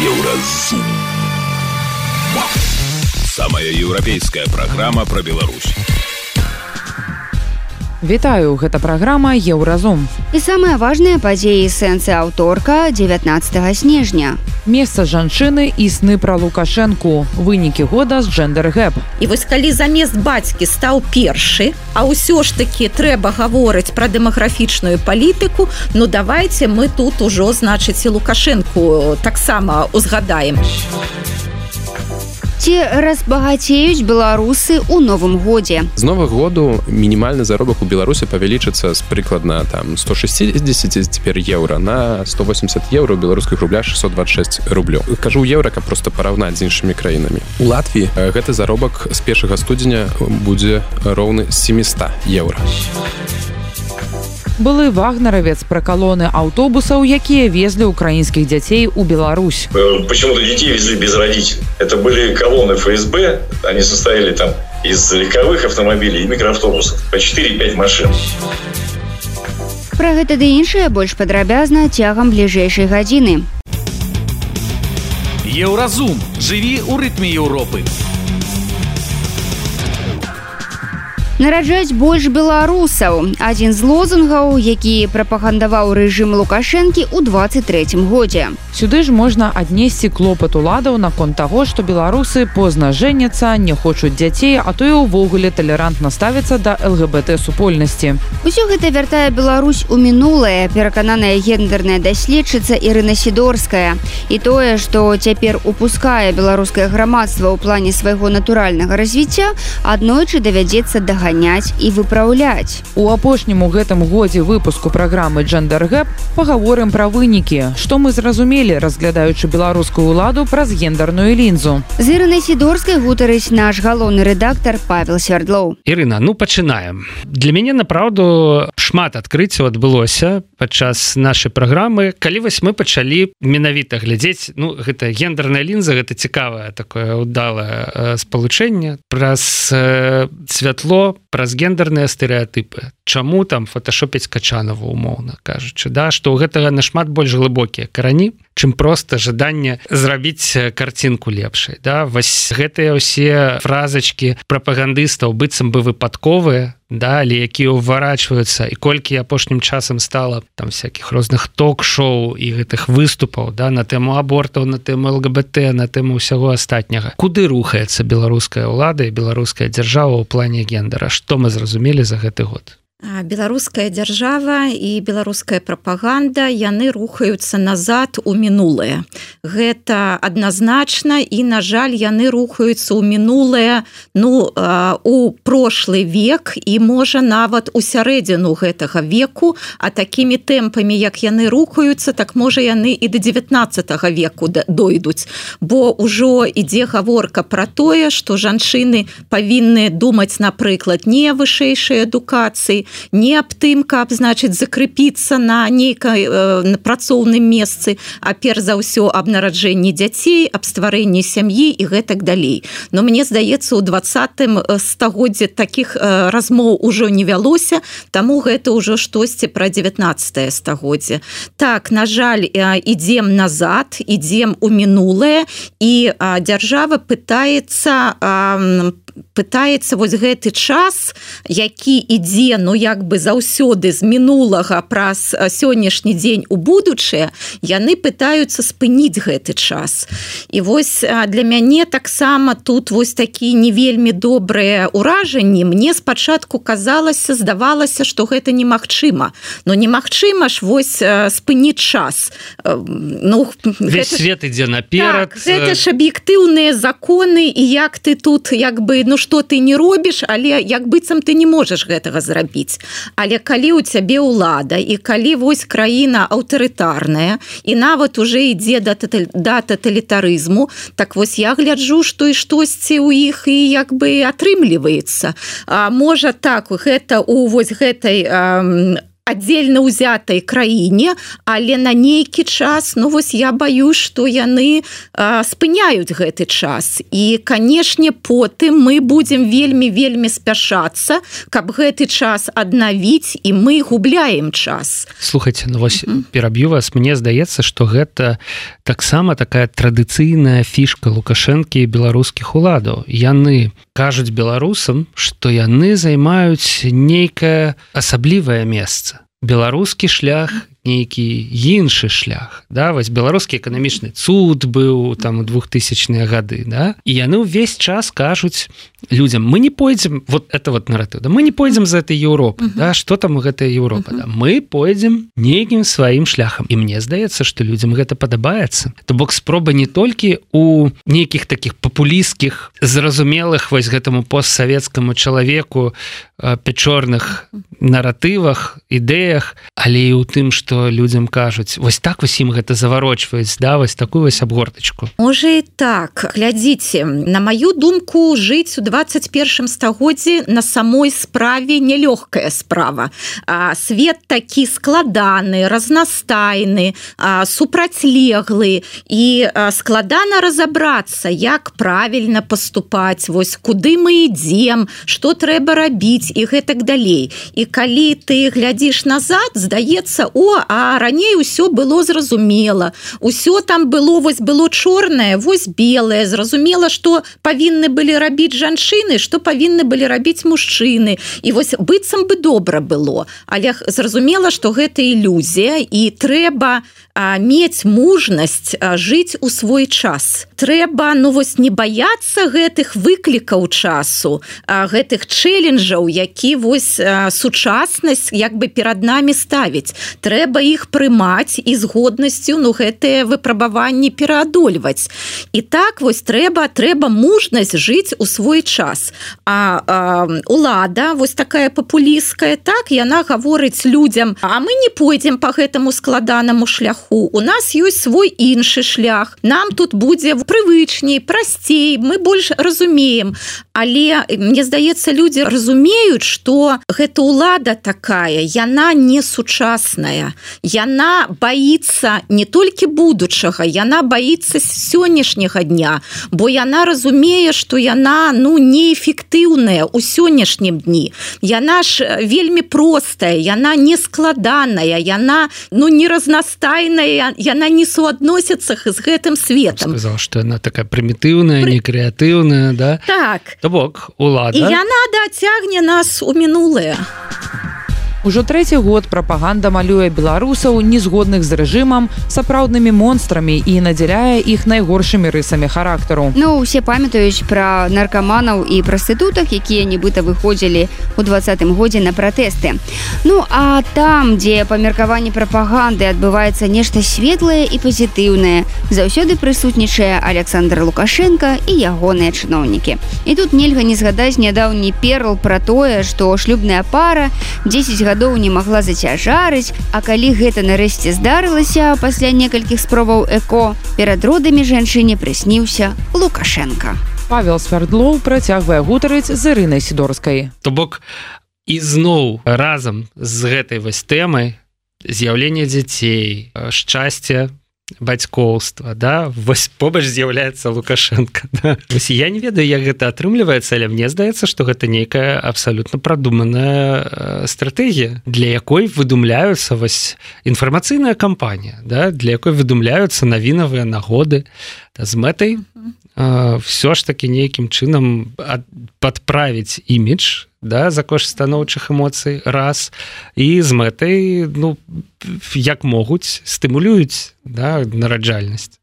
Еўразум. Самая еўрапейская праграма пра Беларусь. Вітаю, гэта праграма Еўразум. І самыя важныя падзеі сэнсы аўторка 19 снежня. Месца жанчыны і сны пра лукашэнку. Вынікі года з джендер-гэп. І вось калі замест бацькі стаў першы, а ўсё ж такі трэба гаворыць пра дэмаграфічную палітыку, ну давайте мы тут ужо значыць і лукашэнку таксама узгадаем ці разбагацеюць беларусы ў новым годзе. З новых году мінімальны заробак у беларусі павялічыцца з прыкладна там 160 цяпер еўра на 180 еўро беларускіх рубля 626 рублё кажу еўра каб просто параўнаць з іншымі краінамі. У Латвіі гэты заробак з першага студзеня будзе роўны 700 еўра былы вагнаравец пра калоны аўтобусаў якія везлі украінскіх дзяцей у Беларусь. Э, почему-то детей везли без родителей. Это были колонны ФСБ. Они состояли там из легковых автомобилей и микроавтобусов. По 4-5 машин. Про гэта ды іншае больш падрабязна цягам бліжэйшай гадзіны. Еўразум. Жыві ў рытме Еўропы нараджаць больш беларусаў. Адзін з лозунгаў які прапагандаваў рэжым лукашэнкі ў 23 годзе. Сюды ж можна аднесці клопат уладаў наконт таго што беларусы позна жэняцца не хочуць дзяцей а то і ўвогуле талерантна ставіцца да лгбт супольнасці. Усё гэта вяртае Беларусь у мінулае перакананая гендерная даследчыца Ірына сідорская. І тое што цяпер упускае беларускае грамадства ў плане свайго натуральнага развіцця аднойчы давядзецца дагадаць ганяць і выпраўляць. У апошнім у гэтым годзе выпуску праграмы Джендергэп пагаворым пра вынікі, што мы зразумелі, разглядаючы беларускую ўладу праз гендерную лінзу. З Ірынай сідорскай гутарыць наш галоўны рэдактар Павел Свердлоў. Ірына, ну пачынаем. Для мяне направду шмат адкрыццяў адбылося падчас нашай праграмы. Калі вось мы пачалі менавіта глядзець ну, гэта гендерная лінза, гэта цікавае такое ўдалае спалучэнне праз э, святло праз гендерныя стэеатыпы Чаму там фотошопіць качанова умоўна кажучы да што ў гэтага нашмат больш глыбокія карані чым просто жаданне зрабіць карцінку лепшай да. Вось гэтыя ўсе фразачки прапагандыстаў быццам бы выпадковыя да але якія ўварачваюцца. І колькі апошнім часам стала там всякихх розных ток-шоу і гэтых выступаў да на тэму абортаў на тэму лгбт на тэму ўсяго астатняга. Куды рухаецца беларуская ўлада і беларуская дзяржава ў плане гендера што мы зразумелі за гэты год беларуская дзяржава і беларуская прапаганда яны рухаюцца назад у мінулае. Гэта адназначна і на жаль яны рухаюцца ў мінулае ну у прошлый век і можа нават у сярэдзіну гэтага веку. А такімі тэмпамі як яны рухаюцца так можа яны і до 19 веку дойдуць. Бо ўжо ідзе гаворка про тое что жанчыны павінны думаць напрыклад не вышэйшай адукацыі не аб тым каб значыць закрепіцца на нейкай э, працоўным месцы а перш за ўсё аб нараджэнні дзяцей аб стварэнні сям'і і гэтак далей. Но мне здаецца у двадцатым э, стагоддзе таких э, размоў ужо не вялося таму гэта ўжо штосьці пра 19 стагоддзе. Так на жаль ідзем назад ідзем у мінулае і дзяржава пытаецца пытаецца вось гэты час які ідзе ну як бы заўсёды з мінулага праз сённяшні дзень у будучае яны пытаюцца спыніць гэты час. І вось для мяне таксама тут вось такі не вельмі добрыя ўражанні мне спачатку казалася здавалася что гэта немагчыма. Но немагчыма ж вось спыніць час. Ну весь гэта... свет ідзе наперад так, гэта ж аб'ектыўныя законы і як ты тут як бы ну что ты не робіш але як быццам ты не можаш гэтага зрабіць. Але калі у цябе ўлада і калі вось краіна аўтарытарная і нават уже ідзе да да тоталітарызму так вось я гляджу што і штосьці ў іх і як бы атрымліваецца. Можа так гэта у вось гэтай аддзельна ўзятай краіне але на нейкі час ну вось я баюсь что яны а, спыняюць гэты час. І канешне потым мы будемм вельмі вельмі спяшацца каб гэты час аднавіць і мы губляем час. Слухайте ну вось mm -hmm. пераб'ю вас. Мне здаецца что гэта таксама такая традыцыйная фішка лукашэнкі беларускіх уладаў. Яны кажуць беларусам что яны займаюць нейкае асаблівае месца беларускі шлях нейкі іншы шлях да? Вось беларускі эканамічны цуд быў там у двухтысячныя гады да? І яны ўвесь час кажуць людям мы не пойдзем вот это вот наратыў да? Мы не пойдзем за этой Еўропы uh -huh. да? Что там гэтая Еўропа uh -huh. да мы пойдзем нейкім сваім шляхам і мне здаецца что людям гэта падабаецца. То бок спроба не толькі у нейкіх таких папулістскіх зразумелых вось гэтаму постсавецкаму чалавеку пячорных наратывах ідэях але і у тым что што людзям кажуць вось так усім гэта заварочваюць да вось такую вось абгортачку можа і так. Глядзіце на маю думку жыць у 21 стагоддзі на самой справе нелёгкая справа. А, свет такі складаны разнастайны супрацьлеглы і складана разабрацца як правільна поступаць вось куды мы ідзем что трэба рабіць і гэтак далей. І калі ты глядзіш назад здаецца о а раней усё было зразумела. Усё там было вось было чорнае вось белое зразумела что павінны былі рабіць жанчыны что павінны былі рабіць мужчыны. І вось быццам бы добра было. Але зразумела что гэта ілюзія і трэба мець мужнасць жыць у свой час. Трэба ну вось не баяцца гэтых выклікаў часу гэтых чэленджаў які вось сучаснасць як бы перад намі ставіць. Трэба іх прымаць і з годнасцю ну гэтыя выпрабаванні пераадольваць. І так вось трэба трэба мужнасць жыць у свой час. А, а улада вось такая папулістская так яна гаворыць людям а мы не пойдзем по гэтаму складанаму шляху у нас ёсць свой іншы шлях нам тут будзе прывычней прасцей мы больш разумеем але мне здаецца людзі разумеюць что гэта ўлада такая яна не сучасная яна боится не толькі будучага яна боится сённяшняга дня бо яна разумее что яна ну неэфектыўная у сённяшнім дні. Яна ж вельмі простая яна не складаная яна ну не разнастайная яна не суадносіцца з гэтым светом сказал что она такая прымітыўная Пры... не крэатыўная да? Так. То бок улада. Яна дацягне нас у мінулае. а Ужо трэці год прапаганда малюе беларусаў незгодных з рэжымам сапраўднымі монстрамі і надзяляе іх найгоршымі рысамі характару. Ну усе памятаюць пра наркаманаў і прастытутах якія нібыта выходзілі у двадцатым годзе на пратэсты. Ну а там дзе па меркаванні прапаганды адбываецца нешта светлае і пазітыўнае заўсёды прысутнічае Александр лукашенко і ягоныя чыноўнікі. І тут нельга не згадаць нядаўні перл пра тое што шлюбная пара 10 гадоў не магла зацяжарыць А калі гэта нарэшце здарылася пасля некалькіх спробаў эко перад родамі жанчыне прысніўся лукашенко. Павел свердлоў працягвае гутарыць з ірынай сідорскай то бок ізноў разам з гэтай вось тэмай з'яўлення дзяцей шчасця бацькоўства да вось побач з'яўляецца лукашенко да? я не ведаю як гэта атрымліваецца але мне здаецца что гэта нейкая абсалютна прадуманая э, стратегія для якой выдумляюцца вось інфармацыйная кампанія да для якой выдумляюцца навінавыя нагоды да, з мэтай все ж таки нейкім чынам падправіць імідж да за кошт станоўчых эмоцый раз. І з мэтай ну як могуць стымулююць да нараджальнасць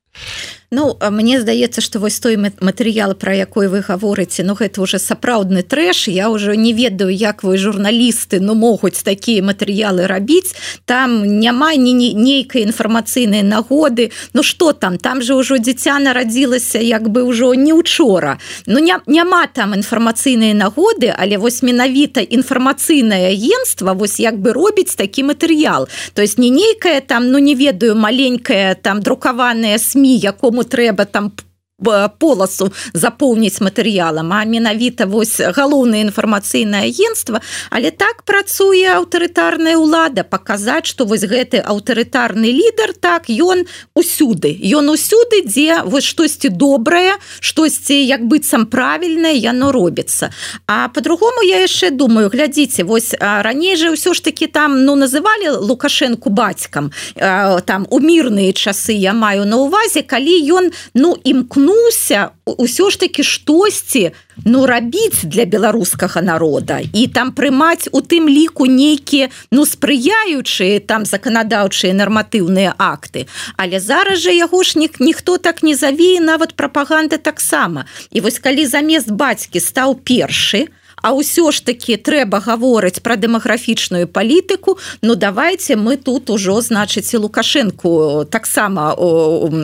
Ну мне здаецца што вось той матэрыял пра якой вы гаворыце Ну гэта уже сапраўдны трэш. Я ўжо не ведаю як вы журналісты ну могуць такія матэрыялы рабіць. Там няма ні нейкай інфармацыйнай нагоды. Ну что там? Там же ўжо дзіця нарадзілася як бы ўжо не учора. Ну не, няма там інфармацыйнай нагоды але вось менавіта інфармацыйнае агентство вось як бы робіць такі матэрыял. То есть не нейкая там ну не ведаю маленькая там друкаваная сМ якому трэба там полосу запоўніць матэрыялам а менавіта вось галоўнае інфармацыйнае агентство але так працуе аўтарытарная ўлада паказаць что вось гэты аўтарытарны лідар так ён усюды. Ён усюды дзе вось штосьці добрае штосьці як быццам правільнае яно робіцца. А по-другому я яшчэ думаю глядзіце вось раней же ўсё ж таки там ну называли лукашенко бацькам. Там у мірныя часы я маю на увазе калі ён ну імкну імкнуўся ўсё ж таки штосьці ну рабіць для беларускага народа і там прымаць у тым ліку нейкія ну спрыяючыя там заканадаўчыя нарматыўныя акты. Але зараз жа яго ж ні, ніхто так не завее нават прапаганда таксама. І вось калі замест бацькі стаў першы то А ўсё ж таки трэба гаворыць про дэмаграфічную палітыку. Ну давайте мы тут ужо значыць лукашенко таксама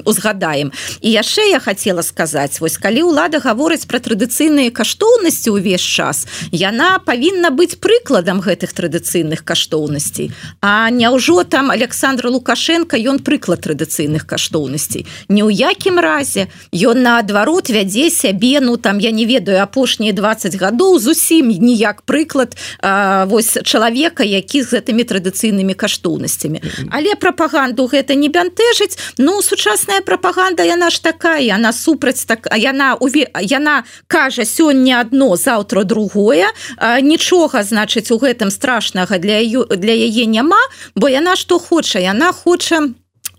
узгадаем. І яшчэ я хотела сказаць вось калі ўлада гаворыць про традыцыйныя каштоўнасці ўвесь час яна павінна быць прыкладам гэтых традыцыйных каштоўнасцей. А няўжо там Александра лукашенко ён прыклад традыцыйных каштоўнасцей? Ні ў якім разе. Ён наадварот вядзе сябе ну там я не ведаю апошнія 20 гадоў зусім зусім ніяк прыклад а, вось чалавека які з гэтымі традыцыйнымі каштоўнасцямі. Але прапаганду гэта не бянтэжыць. Ну сучасная прапаганда яна ж такая она супраць так яна уве яна кажа сёння одно заўтра другое. А, нічога значыць у гэтым страшнага для ее для яе няма бо яна што хоча яна хоча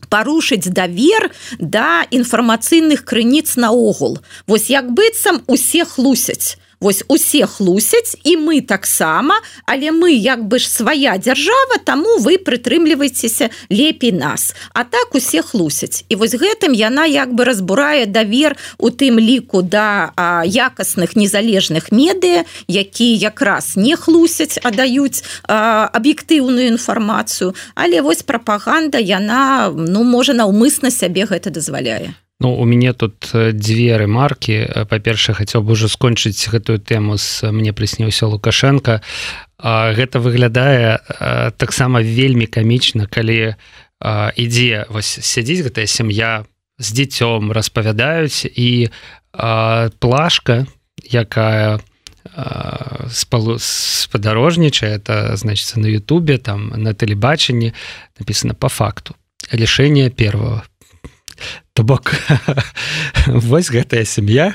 парушыць давер да інфармацыйных крыніц наогул. Вось як быццам усе хлусяць вось усе хлусяць і мы таксама але мы як бы ж свая дзяржава таму вы прытрымлівайцеся лепей нас. А так усе хлусяць. І вось гэтым яна як бы разбурае давер у тым ліку да а, якасных незалежных медыя які якраз не хлусяць а даюць аб'ектыўную інфармацыю. Але вось прапаганда яна ну можа наўмысна сябе гэта дазваляе Ну у мяне тут дзве ремарки. Па-перша хацеў бы ўжо скончыць гэтую тэму з мне прысніўся лукашенко гэта выглядае таксама вельмі камічна калі ідзе вось сядзіць гэтая сям'я з дзіцём распавядаюць і плашка якая спадарожнічае это значится на Ютубе там на тэлебачанні написано по факту решение первого то бок вось гэтая сям'я.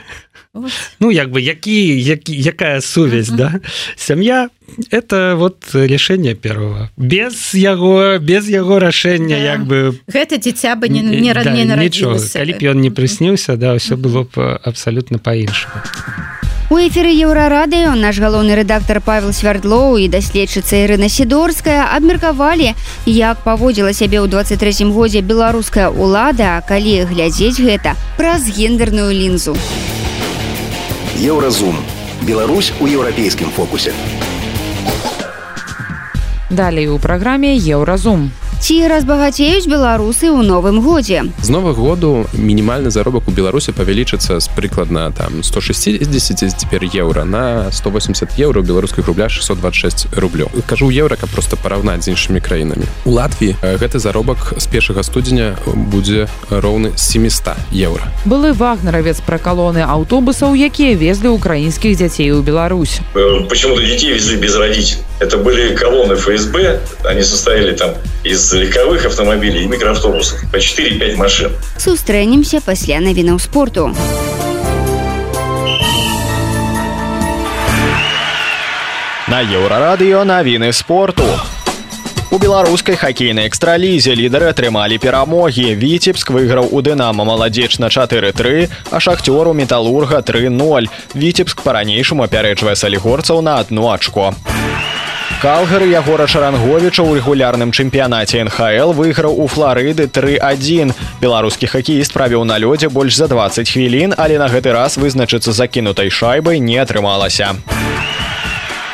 Ну як бы які які якая сувязь uh -huh. да сям'я это вот решение первого. Без яго без яго рашэння да. як бы. Гэта дзіця бы не, не, да, не нічого калі б ён не прысніўся да ўсё было б абсалютна па-іншаму У эфіры еўрарадыё наш галоўны рэдактор Павел свярдлоў і даследчыца Ірына сідорская абмеркавалі як паводзіла сябе ў 23 годзе беларуская ўлада калі глядзець гэта праз гендерную лінзу. Еўразум. Беларусь у еўрапейскім фокусе. Далей у праграме еўразум ці разбагацеюць беларусы ў новым годзе? З новых году мінімальны заробак у беларусе павялічыцца з прыкладна там 160 цяпер еўра на 180 еўро беларускіх рубля 626 рублё кажу еўра каб просто параўнаць з іншымі краінамі. У Латвіі? Гэты заробак з першага студзеня будзе роўны 700 еўра. Былы вагнаравец пра калоны аўтобусаў якія везлі украінскіх дзяцей у Беларусь. Почему-то детей везли без родителей. Это были колонны ФСБ они состояли там из легковых автомобилей и микроавтобусов по 4-5 машин. Сустрэнемся пасля навінаў спорту. На еўрарадыё навіны спорту. У беларускай хакейнай экстралізе лідары атрымалі перамогі. Віцебск выйграў у дынама маладзечна 4-3, а шахцёру металурга 3-0. Віцебск па-ранейшаму апярэджвае салігорцаў на одну ачко. Калгары Ягора Шаранговіча ў рэгулярным чэмпіянаце НХл выйграў у Флорыды 3-1. Беларускі хакеіст правіў на лёдзе больш за 20 хвілін, але на гэты раз вызначыцца закінутай шайбай не атрымалася.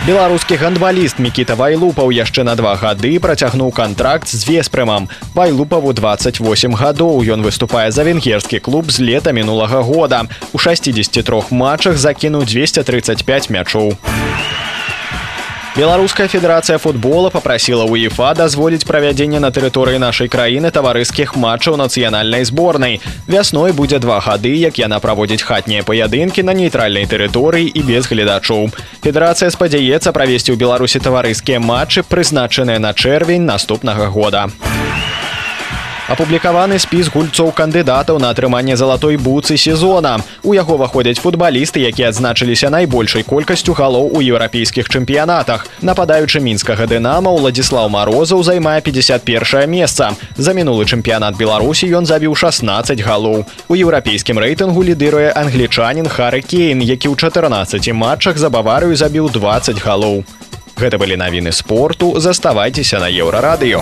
Беларускі гандбаліст Мікіта Вайлупаў яшчэ на два гады працягнуў кантракт з веспрымам. Вайлупаву 28 гадоў ён выступае за венгерскі клуб з лета мінулага года. У 63 матчах закінуў 235 мячоў. Беларуская федэрацыя футбола попрасіла УЕФА дазволіць правядзенне на тэрыторыі нашай краіны таварыскіх матчаў нацыянальнай зборнай. Вясной будзе два гады, як яна праводзіць хатнія паядынкі на нейтральнай тэрыторыі і без гледачоў. Федэрацыя спадзяецца правесці ў Беларусі таварыскія матчы, прызначаныя на чэрвень наступнага года апублікаваны спіс гульцоў кандыдатаў на атрыманне залатой буцы сезона. У яго выходзяць футбалісты якія адзначыліся найбольшай колькасцю галоў у еўрапейскіх чэмпіянатах. Нападаючы мінскага дынама ўладзіслаў марозаў займае 51 месца. За мінулы чэмпіянат беларусі ён забіў 16 галоў. У еўрапейскім рэйтынгу лідыруе англічанин хары кейн які ў 14 матчах за баварыю забіў 20 галоў. Гэта былі навіны спорту. Заставайцеся на еўрарадыё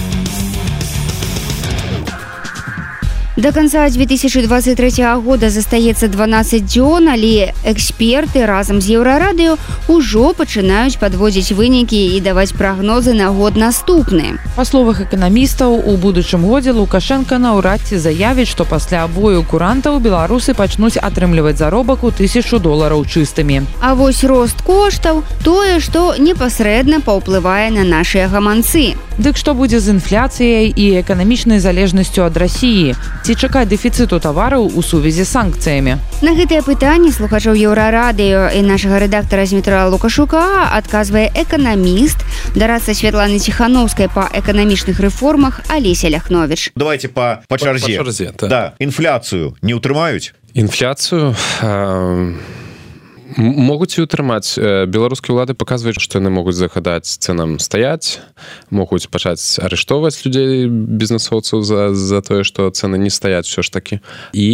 До конца 2023 года застаецца 12 дзён, але эксперты разам з еўрарадыё ўжо пачынаюць падводзіць вынікі і даваць прагнозы на год наступны. Па словах эканамістаў, у будучым годзе Лукашенко наўрад ці заявіць, што пасля бою курантаў беларусы пачнуць атрымліваць заробак у тысячу долараў чыстымі. А вось рост коштаў тое, што непасрэдна паўплывае на нашыя гаманцы. Дык што будзе з інфляцыяй і эканамічнай залежнасцю ад рассіі ці чакаць дэфіцыту тавараў у сувязі санкцыямі? На гэтыя пытанні слухачоў еўрарадыё і нашага рэдактара змітра лукашука адказвае эканаміст дарацца Святланы ціхановскай па эканамічных рэформах алеся ляхнович давайте по па чарзе, па чарзе та. да інфляцыю не ўтрымаюць? Інфляцыю а могуць і утрымаць беларускія ўлады паказваюць што яны могуць загадаць цэнам стаяць могуць пачаць арыштоўваць людзей бізнесоўцаў за за тое што цэны не стаяць все ж такі і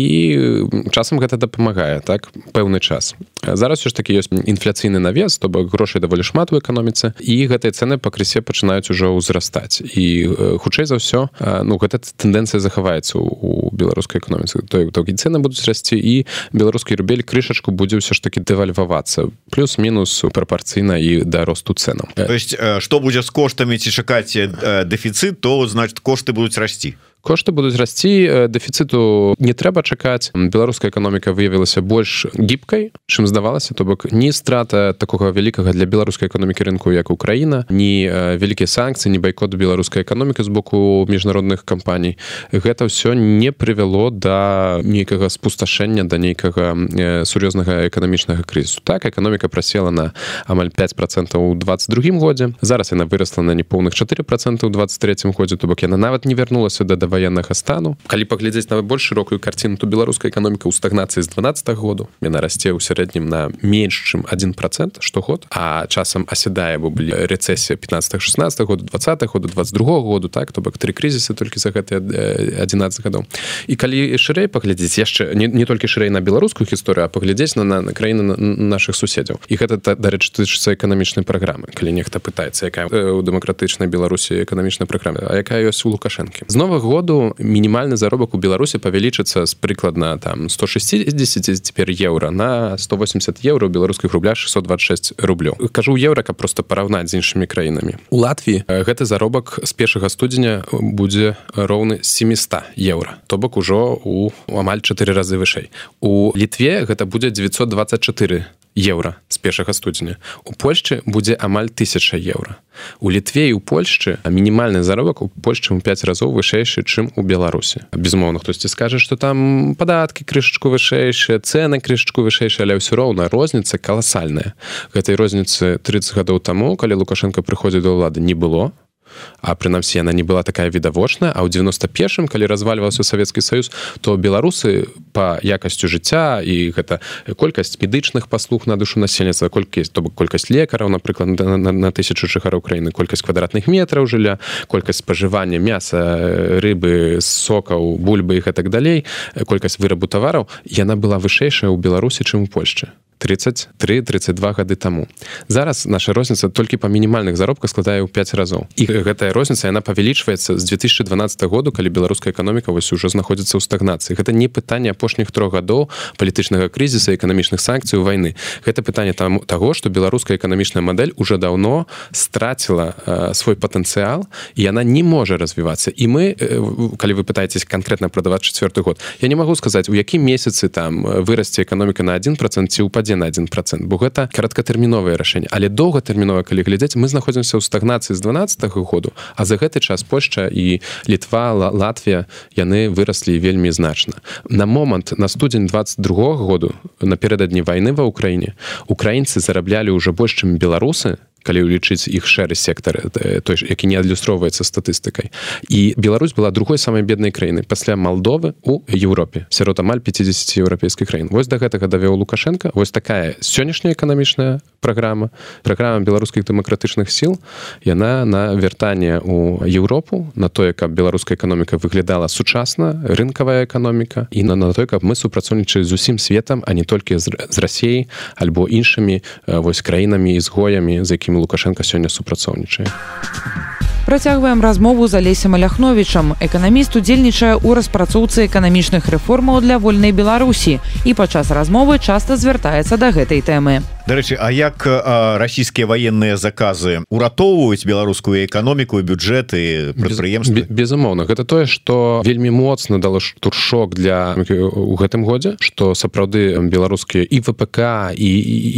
часам гэта дапамагае так пэўны час. Зараз все ж таки ёсць інфляцыйны навес то бок грошай даволі шмат у эканоміцы і гэтыя цэны пакрысе пачынаюць ужо ўзрастаць. І хутчэй за ўсё ну гэта тэндэнцыя захаваецца у беларускай эканоміцы той токі цены будуць расці і беларускі рубель крышачку будзе ўсё ж таки дэвальваць дэвальвавацца плюс-мінус прапарцыйна і да росту цэнам то есть что будзе з коштамі ці чакаць дэфіцыт то значит кошты будуць расці кошты будуць расці дэфіцыту не трэба чакаць. Беларуская эканоміка выявілася больш гібкай чым здавалася то бок не страта такога вялікага для беларускай эканомікі рынку як Украіна не вялікія санкцыі не байкот беларускай эканомікі з боку міжнародных кампаній. Гэта ўсё не прывяло да нейкага спусташэння да нейкага сур'ёзнага эканамічнага крызісу. Так эканоміка прасела на амаль 5 процентаў у 22 годзе. Зараз яна вырасла на непоўных 4 процент у 23 годзе то бок яна нават не вярнулася да давай военнага стану калі паглядзець на больш шырокую карціну то беларуская эканоміка ў стагнацыі з 12 -го году. Яна расце ў сярэднім на менш чым один процент штогод а часам аседае бо былі рэцэсія 15 16 году 20 году 22 году так то бок три крызісы толькі за гэтыя 11 гадоў. І калі шырэй паглядзець яшчэ не, не толькі шырэй на беларускую гісторыю а паглядзець на, на, на краіны на, наших суседзяў. І гэта дарэчы тычыцца эканамічнай праграмы. Калі нехта пытаецца якая у дэмакратычнай беларусі эканамічнай праграме а якая ёсць у лукашэнкі. З новых года году мінімальны заробак у беларусі павялічыцца з прыкладна там 160 цяпер еўра на 180 еўра беларускіх рубля 626 рублёў кажу еўра каб просто параўнаць з іншымі краінамі у Латвіі гэты заробак з першага студзеня будзе роўны 700 еўра то бок ужо у амаль 4 разы вышэй. У літве гэта будзе 924 еўра з першага студзеня. У Польшчы будзе амаль 1000 еўра. У літве і у Польшчы мінімальны заробак у Польшчы у 5 разоў вышэйшы чым у беларусі. Безумоўна хтосьці скажа что там падаткі крышачку вышэйшыя цены крышачку вышэйшая але ўсё роўна розніца каласальная. Гэтай розніцы 30 гадоў таму калі лукашенко прыходзіць да ўлады не было а прынамсі яна не была такая відавочная а ў 91 калі развальваўся савецкі саюз то беларусы по якасцю жыцця і гэта колькасць медычных паслуг на душу насельніцтва колькі то бок колькасць лекараў напрыклад на, на, на тысячу жыхараў краіны колькасць квадратных метраў жылля колькасць спажывання мяса рыбы сокаў бульбы і так далей колькасць вырабу тавараў. Яна была вышэйшая ў беларусі чым у польшчы 33-32 гады таму. Зараз наша розніца толькі па мінімальных заробках складае ў 5 разоў. І гэтая розніца яна павялічваецца з 2012 году калі беларуская эканоміка вось уже знаходзіцца ў стагнацыі. Гэта не пытанне апошніх трох гадоў палітычнага крызіса эканамічных санкцый войны гэта пытанне там таго что беларуская эканамічная модель уже давно страціла э, свой патэнцыял і яна не можа развівацца. І мы э, калі вы пытаетесь конкретно прадаваць четверт год я не могу сказаць у якім месяцы там вырасце эканоміка на один процент ці упадзе на один процент. Бо гэта кароткатэрміновае рашэнне. Але доўгатэрмінова калі глядзець мы знаходзімся ў стагнацыі з 12 -го году а за гэты час Польша і літва Латвія яны выраслі вельмі значна. На момант на студзень 22 -го году напердадні войны ва ўкраіне украінцы зараблялі ўжо больш чым беларусы калі ўлічыць іх шэры сектар э, той які не адлюстроўваецца статыстыкай. І Беларусь была другой самай беднай краіны пасля Малдовы у Еўропе сярод амаль 50 еўрапейскіх краін. Вось да гэтага давеў лукашенко вось такая сённяшняя эканамічная праграма праграма беларускіх дэмакратычных сіл. Яна на вяртанне у Еўропу на тое каб беларуская эканоміка выглядала сучасна рынкавая эканоміка і на на той каб мы супрацоўнічалі з усім светам а не толькі з, з рассеяй альбо іншымі вось краінамі ізгоямі за якімі лукашенко сёння супрацоўнічае. Працягваем размову з алесем аляхновічам. Эканаміст удзельнічае ў распрацоўцы эканамічных рэформаў для вольнай беларусі. І падчас размовы часта звяртаецца да гэтай тэмы дарэчы А як расійскія военные заказы уратоўваюць беларускую эканоміку бюджэты прадпрыемствы? безумоўна. Гэта тое что вельмі моцна дало штуршок для у гэтым годзе что сапраўды беларускія і ВПК і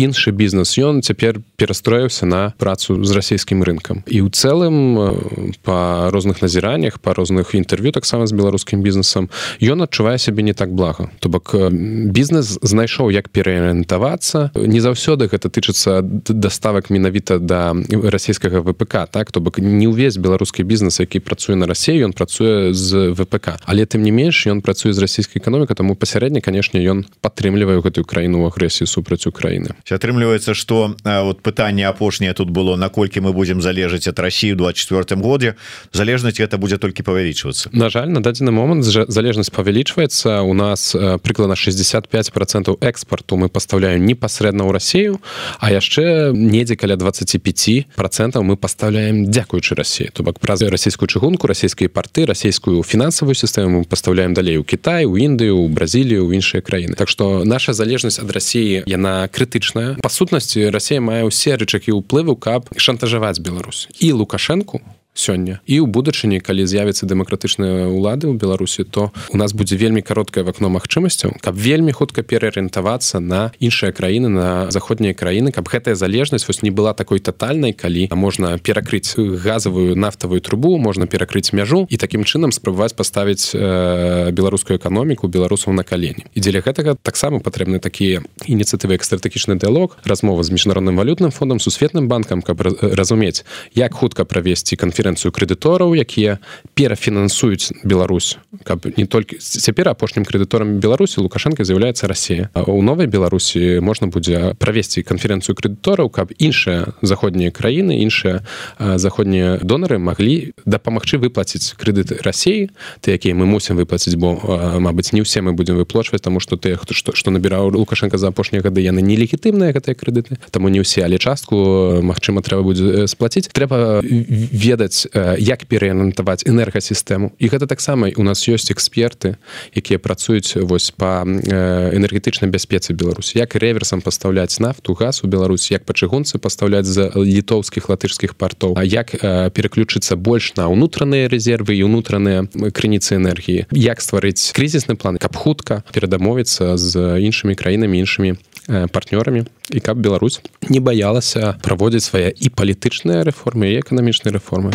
іншы бізнес ён цяпер перастроіўся на працу з расійскім рынкам. І ў цэлым па розных назіраннях па розных інтэрв'ю таксама з беларускім бізнесам ён адчувае сябе не так блага. То бок бізнес знайшоў як пераарыентавацца не заўсёды заўсёды гэта тычыцца даставак менавіта да расійскага ВПК так то бок не ўвесь беларускі бізнес які працуе на рассею ён працуе з ВПК але тым не менш ён працуе з расійскай эканоміка таму пасярэдне канешне ён падтрымлівае гэтую краіну агрэсію супраць Украіны. Атрымліваецца что вот пытанне апошняе тут было наколькі мы будзем залежаць ад Росіі 24 годзе залежнасць это будзе толькі павялічвацца? На жаль на дадзены момант залежнасць павялічваецца. У нас прыкладна 65 процентов экспарту мы пастаўляем непасрэдна ў Росію Расію а яшчэ недзе каля 25 процентаў мы пастаўляем дзякуючы Росіі то бок праз расійскую чыгунку расійскія парты расійскую фінансавую сістэму мы пастаўляем далей у Кітай у Індыю у Бразілію у іншыя краіны. Так што наша залежнасць ад Росіі яна крытычная. Па сутнасці Росія мае ўсе рычакі ўплыву каб шантажаваць Беларусь. І лукашэнку сёння. І ў будучыні калі з'явіцца дэмакратычныя ўлады ў беларусі то у нас будзе вельмі кароткае вакно магчымасцяў каб вельмі хутка пераарыентавацца на іншыя краіны на заходнія краіны каб гэтая залежнасць вось не была такой тотальнай калі можна перакрыць газавую нафтавую трубу можна перакрыць мяжу і такім чынам спрабаваць паставіць э, беларускую эканоміку беларусаў на калені. І дзеля гэтага таксама патрэбны такія ініцыятывы як стратэгічны дыалог размова з міжнародным валютным фондам сусветным банкам каб разумець як хутка правесці канференцію канферэнцыю крэдытораў якія перафінансуюць Беларусь. Каб не толькі цяпер апошнім крэдыторам Беларусі лукашенко з'яўляецца Росія у новай Беларусі можна будзе правесці канферэнцыю крэдытораў каб іншыя заходнія краіны іншыя заходнія донары маглі дапамагчы выплаціць крэдыты рассіі ты якія мы мусім выплаціць бо Мабыць не ўсе мы будзем выплачваць таму што ты хто што што набіраў лукашенко за апошнія гады яны нелегітымныя гэтыя крэдыты. Таму не ўсе але частку Мачыма трэба будзе сплаціць. Трэба ведаць ведаць як пераарыентаваць энергасістэму. І гэта таксама у нас ёсць эксперты якія працуюць вось по энергетычнай бяспецы Беларусь як реверсам пастаўляць нафту газ у Беларусь як па чыгунцы пастаўляць за літоўскіх латышскіх партоў А як пераключыцца больш на ўнутраныя резервы і ўнутраныя крыніцы энергіі. Як стварыць крызісны план каб хутка перадамовіцца з іншымі краінамі іншымі партнёрамі і каб Беларусь не баялася праводзіць свае і палітычныя рэформы і эканамічныя рэформы.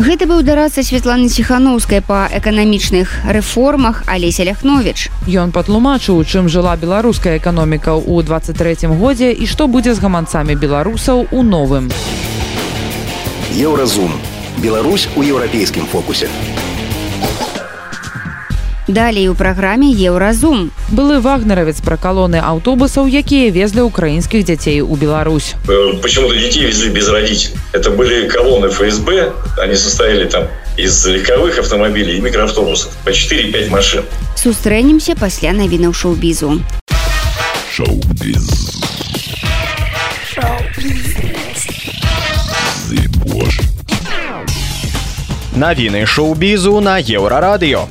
Гэта быў дарацца Святланы ціханаўскай па эканамічных рэформах Алеся Ляхновіч. Ён патлумачыў, чым жыла беларуская эканоміка ў 23 годзе і што будзе з гаманцамі беларусаў у новым. Еўразум. Беларусь у еўрапейскім фокусе. Далей у праграме еўразум былы вагнеравец пра калоны аўтобусаў якія везлі украінскіх дзяцей у Беларусь. Почему-то детей везли без родителей. Это были колонны ФСБ. Они состояли там из легковых автомобилей и микроавтобусов. По 4-5 машин. Сустрэнемся пасля навінаў шоу-бізу. Шоу-биз. Навіны шоу-бізу на еўрарадыё.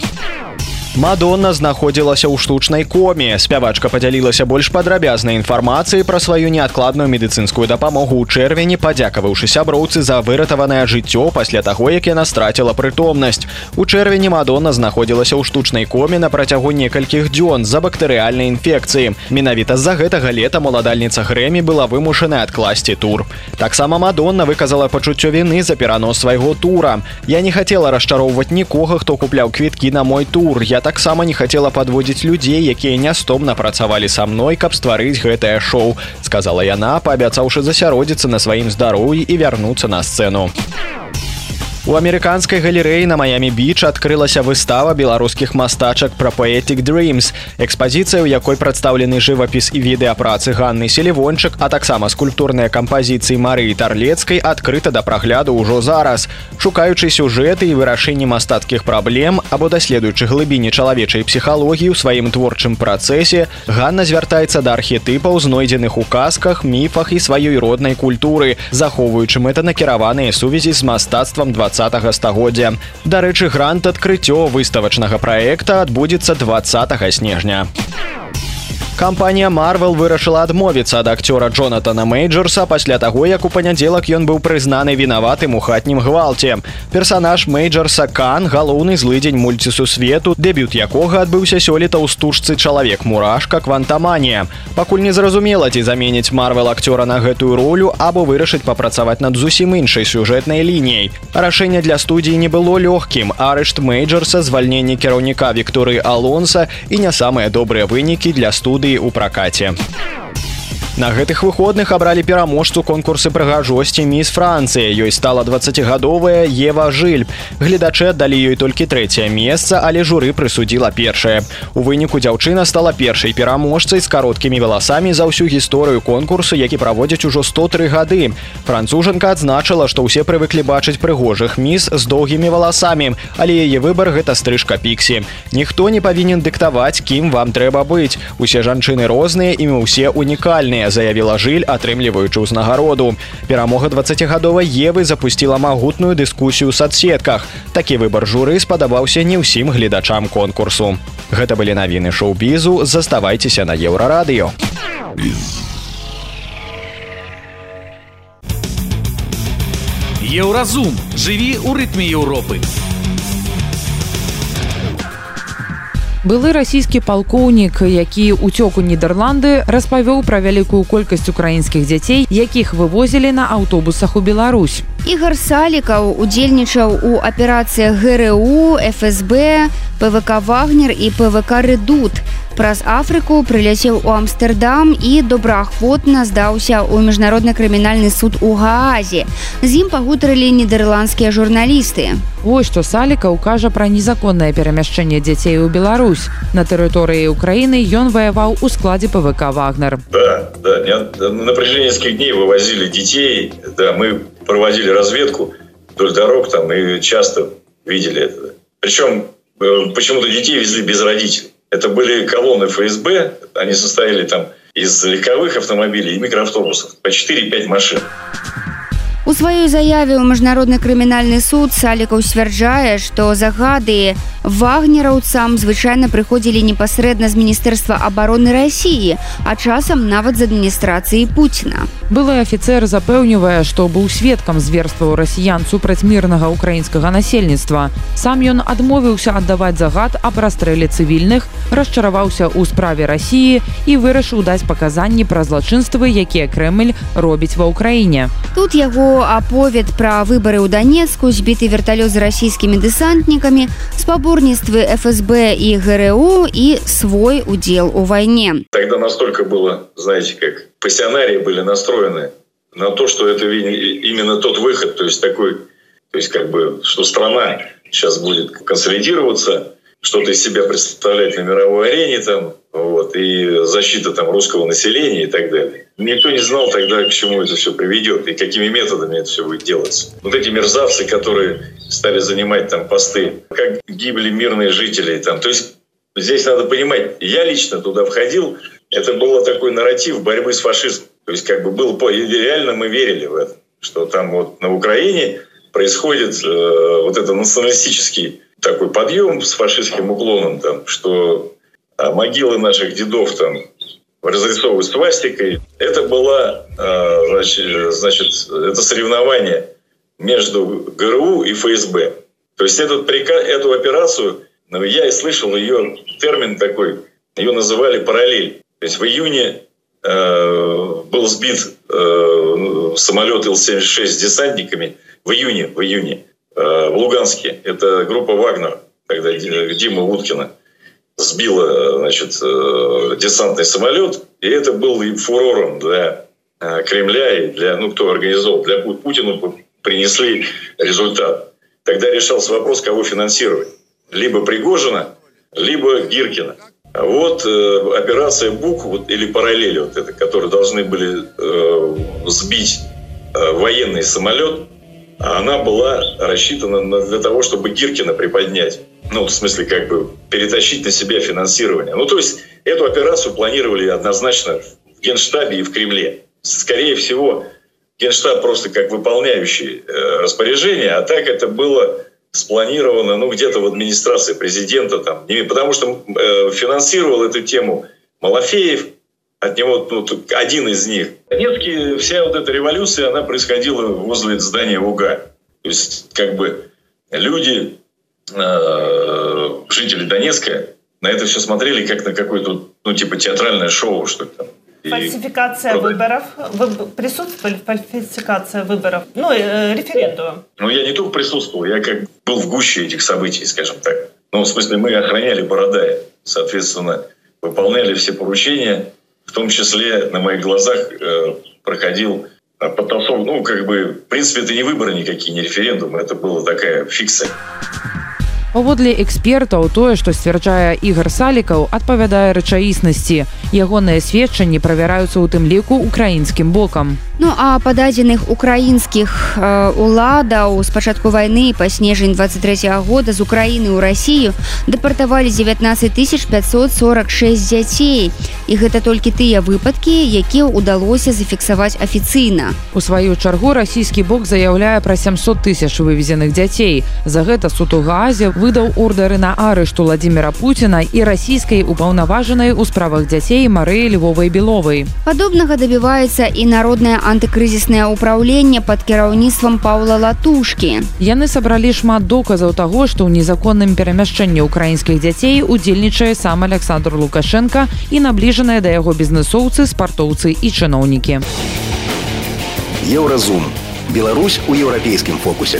Мадонна знаходзілася ў штучнай коме. Спявачка падзялілася больш падрабязнай інфармацыяй пра сваю неадкладную медыцынскую дапамогу ў чэрвені, падзякаваўшы сяброўцы за выратаванае жыццё пасля таго, як яна страціла прытомнасць. У чэрвені Мадонна знаходзілася ў штучнай коме на працягу некалькіх дзён з-за бактэрыяльнай інфекцыі. Менавіта з-за гэтага лета маладальніца Грэмі была вымушаная адкласці тур. Таксама Мадонна выказала пачуццё віны за перанос свайго тура. Я не хацела расчароўваць нікога, хто купляў квіткі на мой тур. Я таксама не хацела падводзіць людзей якія нястомна працавалі са мной каб стварыць гэтае шоу сказала яна паабяцаўшы засяродзіцца на сваім здароўі і вярнуцца на сцэну У амерыканскай галерэі на Маямі Біч адкрылася выстава беларускіх мастачак пра поэтик Dreams. Экспазіцыя, у якой прадстаўлены жывапіс і відэа працы Ганны Селівончык, а таксама скульптурныя кампазіцыі Марыі Тарлецкай адкрыта да прагляду ўжо зараз. Шукаючы сюжэты і вырашэнні мастацкіх праблем або даследуючы глыбіні чалавечай псіхалогіі ў сваім творчым працэсе, Ганна звяртаецца да архетыпаў, знойдзеных у казках, міфах і сваёй роднай культуры, захоўваючы мэтанакіраваныя сувязі з мастацтвам 20 20 стагоддзя. Дарэчы, грант адкрыццё выставачнага праекта адбудзецца 20 снежня. Кампанія Марвел вырашыла адмовіцца ад акцёра Джонатана Мейджерса пасля таго, як у панядзелак ён быў прызнаны вінаватым у хатнім гвалце. Персанаж Мейджерса Кан галоўны злыдзень мульцісу свету, дэбют якога адбыўся сёлета ў стужцы чалавек мурашка квантаманія. Пакуль не зразумела, ці заменіць Марвел акцёра на гэтую ролю або вырашыць папрацаваць над зусім іншай сюжэтнай лініяй. Рашэнне для студіі не было лёгкім. Арышт Мейджерса, звальненне кіраўніка Вікторыі Алонса і не самыя добрыя вынікі для студыі у пракаце. На гэтых выходных абралі пераможцу конкурсы прыгажосці міс Францыі. Ёй стала 20гадовая Ева жыль. Гледачы аддалі ёй толькі трэцяе месца, але журы прысудзіла першае. У выніку дзяўчына стала першай пераможцай з кароткімі валасамі за ўсю гісторыю конкурсу, які праводзяць ужо 103 гады. Францужанка адзначыла, што ўсе прывыклі бачыць прыгожых міс з доўгімі валасамі, але яе выбар гэта стрыжка піксі. Ніхто не павінен дыктаваць, кім вам трэба быць. Усе жанчыны розныя і мы ўсе унікальныя заявіла жыль атрымліваючы ўзнагароду. Перамога 20гадовай евы запусціла магутную дыскусію ў соцсетках такі выбар журы спадабаўся не ўсім гледачам конкурсу. Гэта былі навіны шоу-бізу. Заставайцеся на еўрарадыё. Еўразум. Жыві ў рытме Еўропы. у былы расійскі палкоўнік які уцёк у нідерланды распавёў пра вялікую колькасць украінскіх дзяцей якіх вывозілі на аўтобусах у Беларусь. Ігар салікаў удзельнічаў у аперацыях гру фсб пвк вагнер і пвк редут. Праз афрыку прыляцеў у амстердам і добраахвотна здаўся ў міжнародны крымінальны суд у гаазе з ім пагутарылі нідерландскія журналісты. Вось што саліка укажа пра незаконнае перамяшчэнне дзяцей у Беларусь на тэрыторыі Украіны ён ваяваў у складзе пвк вагнер да, да, на прыжэнецкіх дней вывозілі дзяцей да мы проводили разведку вдоль дорог там и часто видели это. Причем э, почему-то детей везли без родителей. Это были колонны ФСБ, они состояли там из легковых автомобилей и микроавтобусов, по 4-5 машин. Сваёй заяве ў міжнародны крымінальны суд салікаў сцвярджае, што загады вагнераўцам звычайна прыходзілі непасрэдна з міністэрства обороны Росіі, а часам нават з адміністрацыі Пуціна. Былы афіцэр запэўнівае, што быў сведкам зверстваў расіян супраць мірнага украінскага насельніцтва. Сам ён адмовіўся аддаваць загад аб расстрэле цывільных, расчараваўся ў справе рассіі і вырашыў даць паказанні пра злачынствы, якія Крэмль робіць ва ўкраіне. Тут яго аповед пра выбары ў данецку збіты верталёт з расійскімі дэсантнікамі спаборніцтвы фсб і гру і свой удзел у вайне тогда настолько было знаете как пассионарии были настроены на то что это именно тот выход то есть такой то есть как бы что страна сейчас будет консолидироваться что-то из себя представлять на мировой арене там вот, и защита там русского населения и так далее. Никто не знал тогда, к чему это все приведет и какими методами это все будет делаться. Вот эти мерзавцы, которые стали занимать там посты, как гибли мирные жители там. То есть здесь надо понимать, я лично туда входил это было такой нарратив борьбы с фашизмом. То есть как бы было реально мы верили в это, что там вот на Украине происходит э, вот это националистический такой подъем с фашистским уклоном, там, что а, могилы наших дедов там разрисовывают свастикой. Это было, э, значит, это соревнование между ГРУ и ФСБ. То есть этот приказ, эту операцию, ну, я и слышал ее термин такой, ее называли параллель. То есть в июне э, был сбит э, самолет Ил-76 с десантниками в июне, в июне э, в Луганске. Это группа «Вагнер», тогда Дима Уткина сбила значит, э, десантный самолет. И это был фурором для э, Кремля и для, ну, кто организовал, для Путина принесли результат. Тогда решался вопрос, кого финансировать. Либо Пригожина, либо Гиркина. Вот э, операция БУК вот, или параллели, вот это, которые должны были э, сбить э, военный самолет, она была рассчитана на, для того, чтобы Гиркина приподнять. Ну, в смысле, как бы перетащить на себя финансирование. Ну, то есть, эту операцию планировали однозначно в Генштабе и в Кремле. Скорее всего, Генштаб просто как выполняющий э, распоряжение, а так это было спланировано, ну, где-то в администрации президента там, потому что э, финансировал эту тему Малафеев, от него ну, один из них. Донецкий, вся вот эта революция, она происходила возле здания УГА. То есть, как бы, люди, э, жители Донецка, на это все смотрели как на какое-то, ну, типа, театральное шоу, что то там. Фальсификация Правда? выборов. Вы присутствовали в фальсификации выборов? Ну, э, референдум. Ну, я не только присутствовал, я как был в гуще этих событий, скажем так. Ну, в смысле, мы охраняли Бородая. Соответственно, выполняли все поручения. В том числе на моих глазах э, проходил э, потасовка. Ну, как бы, в принципе, это не выборы никакие, не референдумы. Это была такая фикция. Паводле экспертаў тое, што сцвярджае ігар салікаў, адпавядае рэчаіснасці. Ягоныя сведчанні правяраюцца ў тым ліку украінскім бокам. Ну а па дадзеных украінскіх э, уладаў з пачатку вайны па снежань 23 -го года з Украіны ў Расію дэпартавалі 19 546 дзяцей. І гэта толькі тыя выпадкі, якія ўдалося зафіксаваць афіцыйна. У сваю чаргу расійскі бок заяўляе пра 700 тысяч вывезеных дзяцей. За гэта суд у газе выдаў ордары на арышту владимира путина і расійскай упаўнаважанай у справах дзяцей марыі львовай беловай падобнага дабіваецца і народнае антыкрызіснае ўпраўленне под кіраўніцтвам паула латушки. Яны сабралі шмат доказаў таго што ў незаконным перамяшчэнні украінскіх дзяцей удзельнічае сам александр лукашенко і набліжаныя да яго бізнесоўцы спартоўцы і чыноўнікі. Еўразум. Беларусь у еўрапейскім фокусе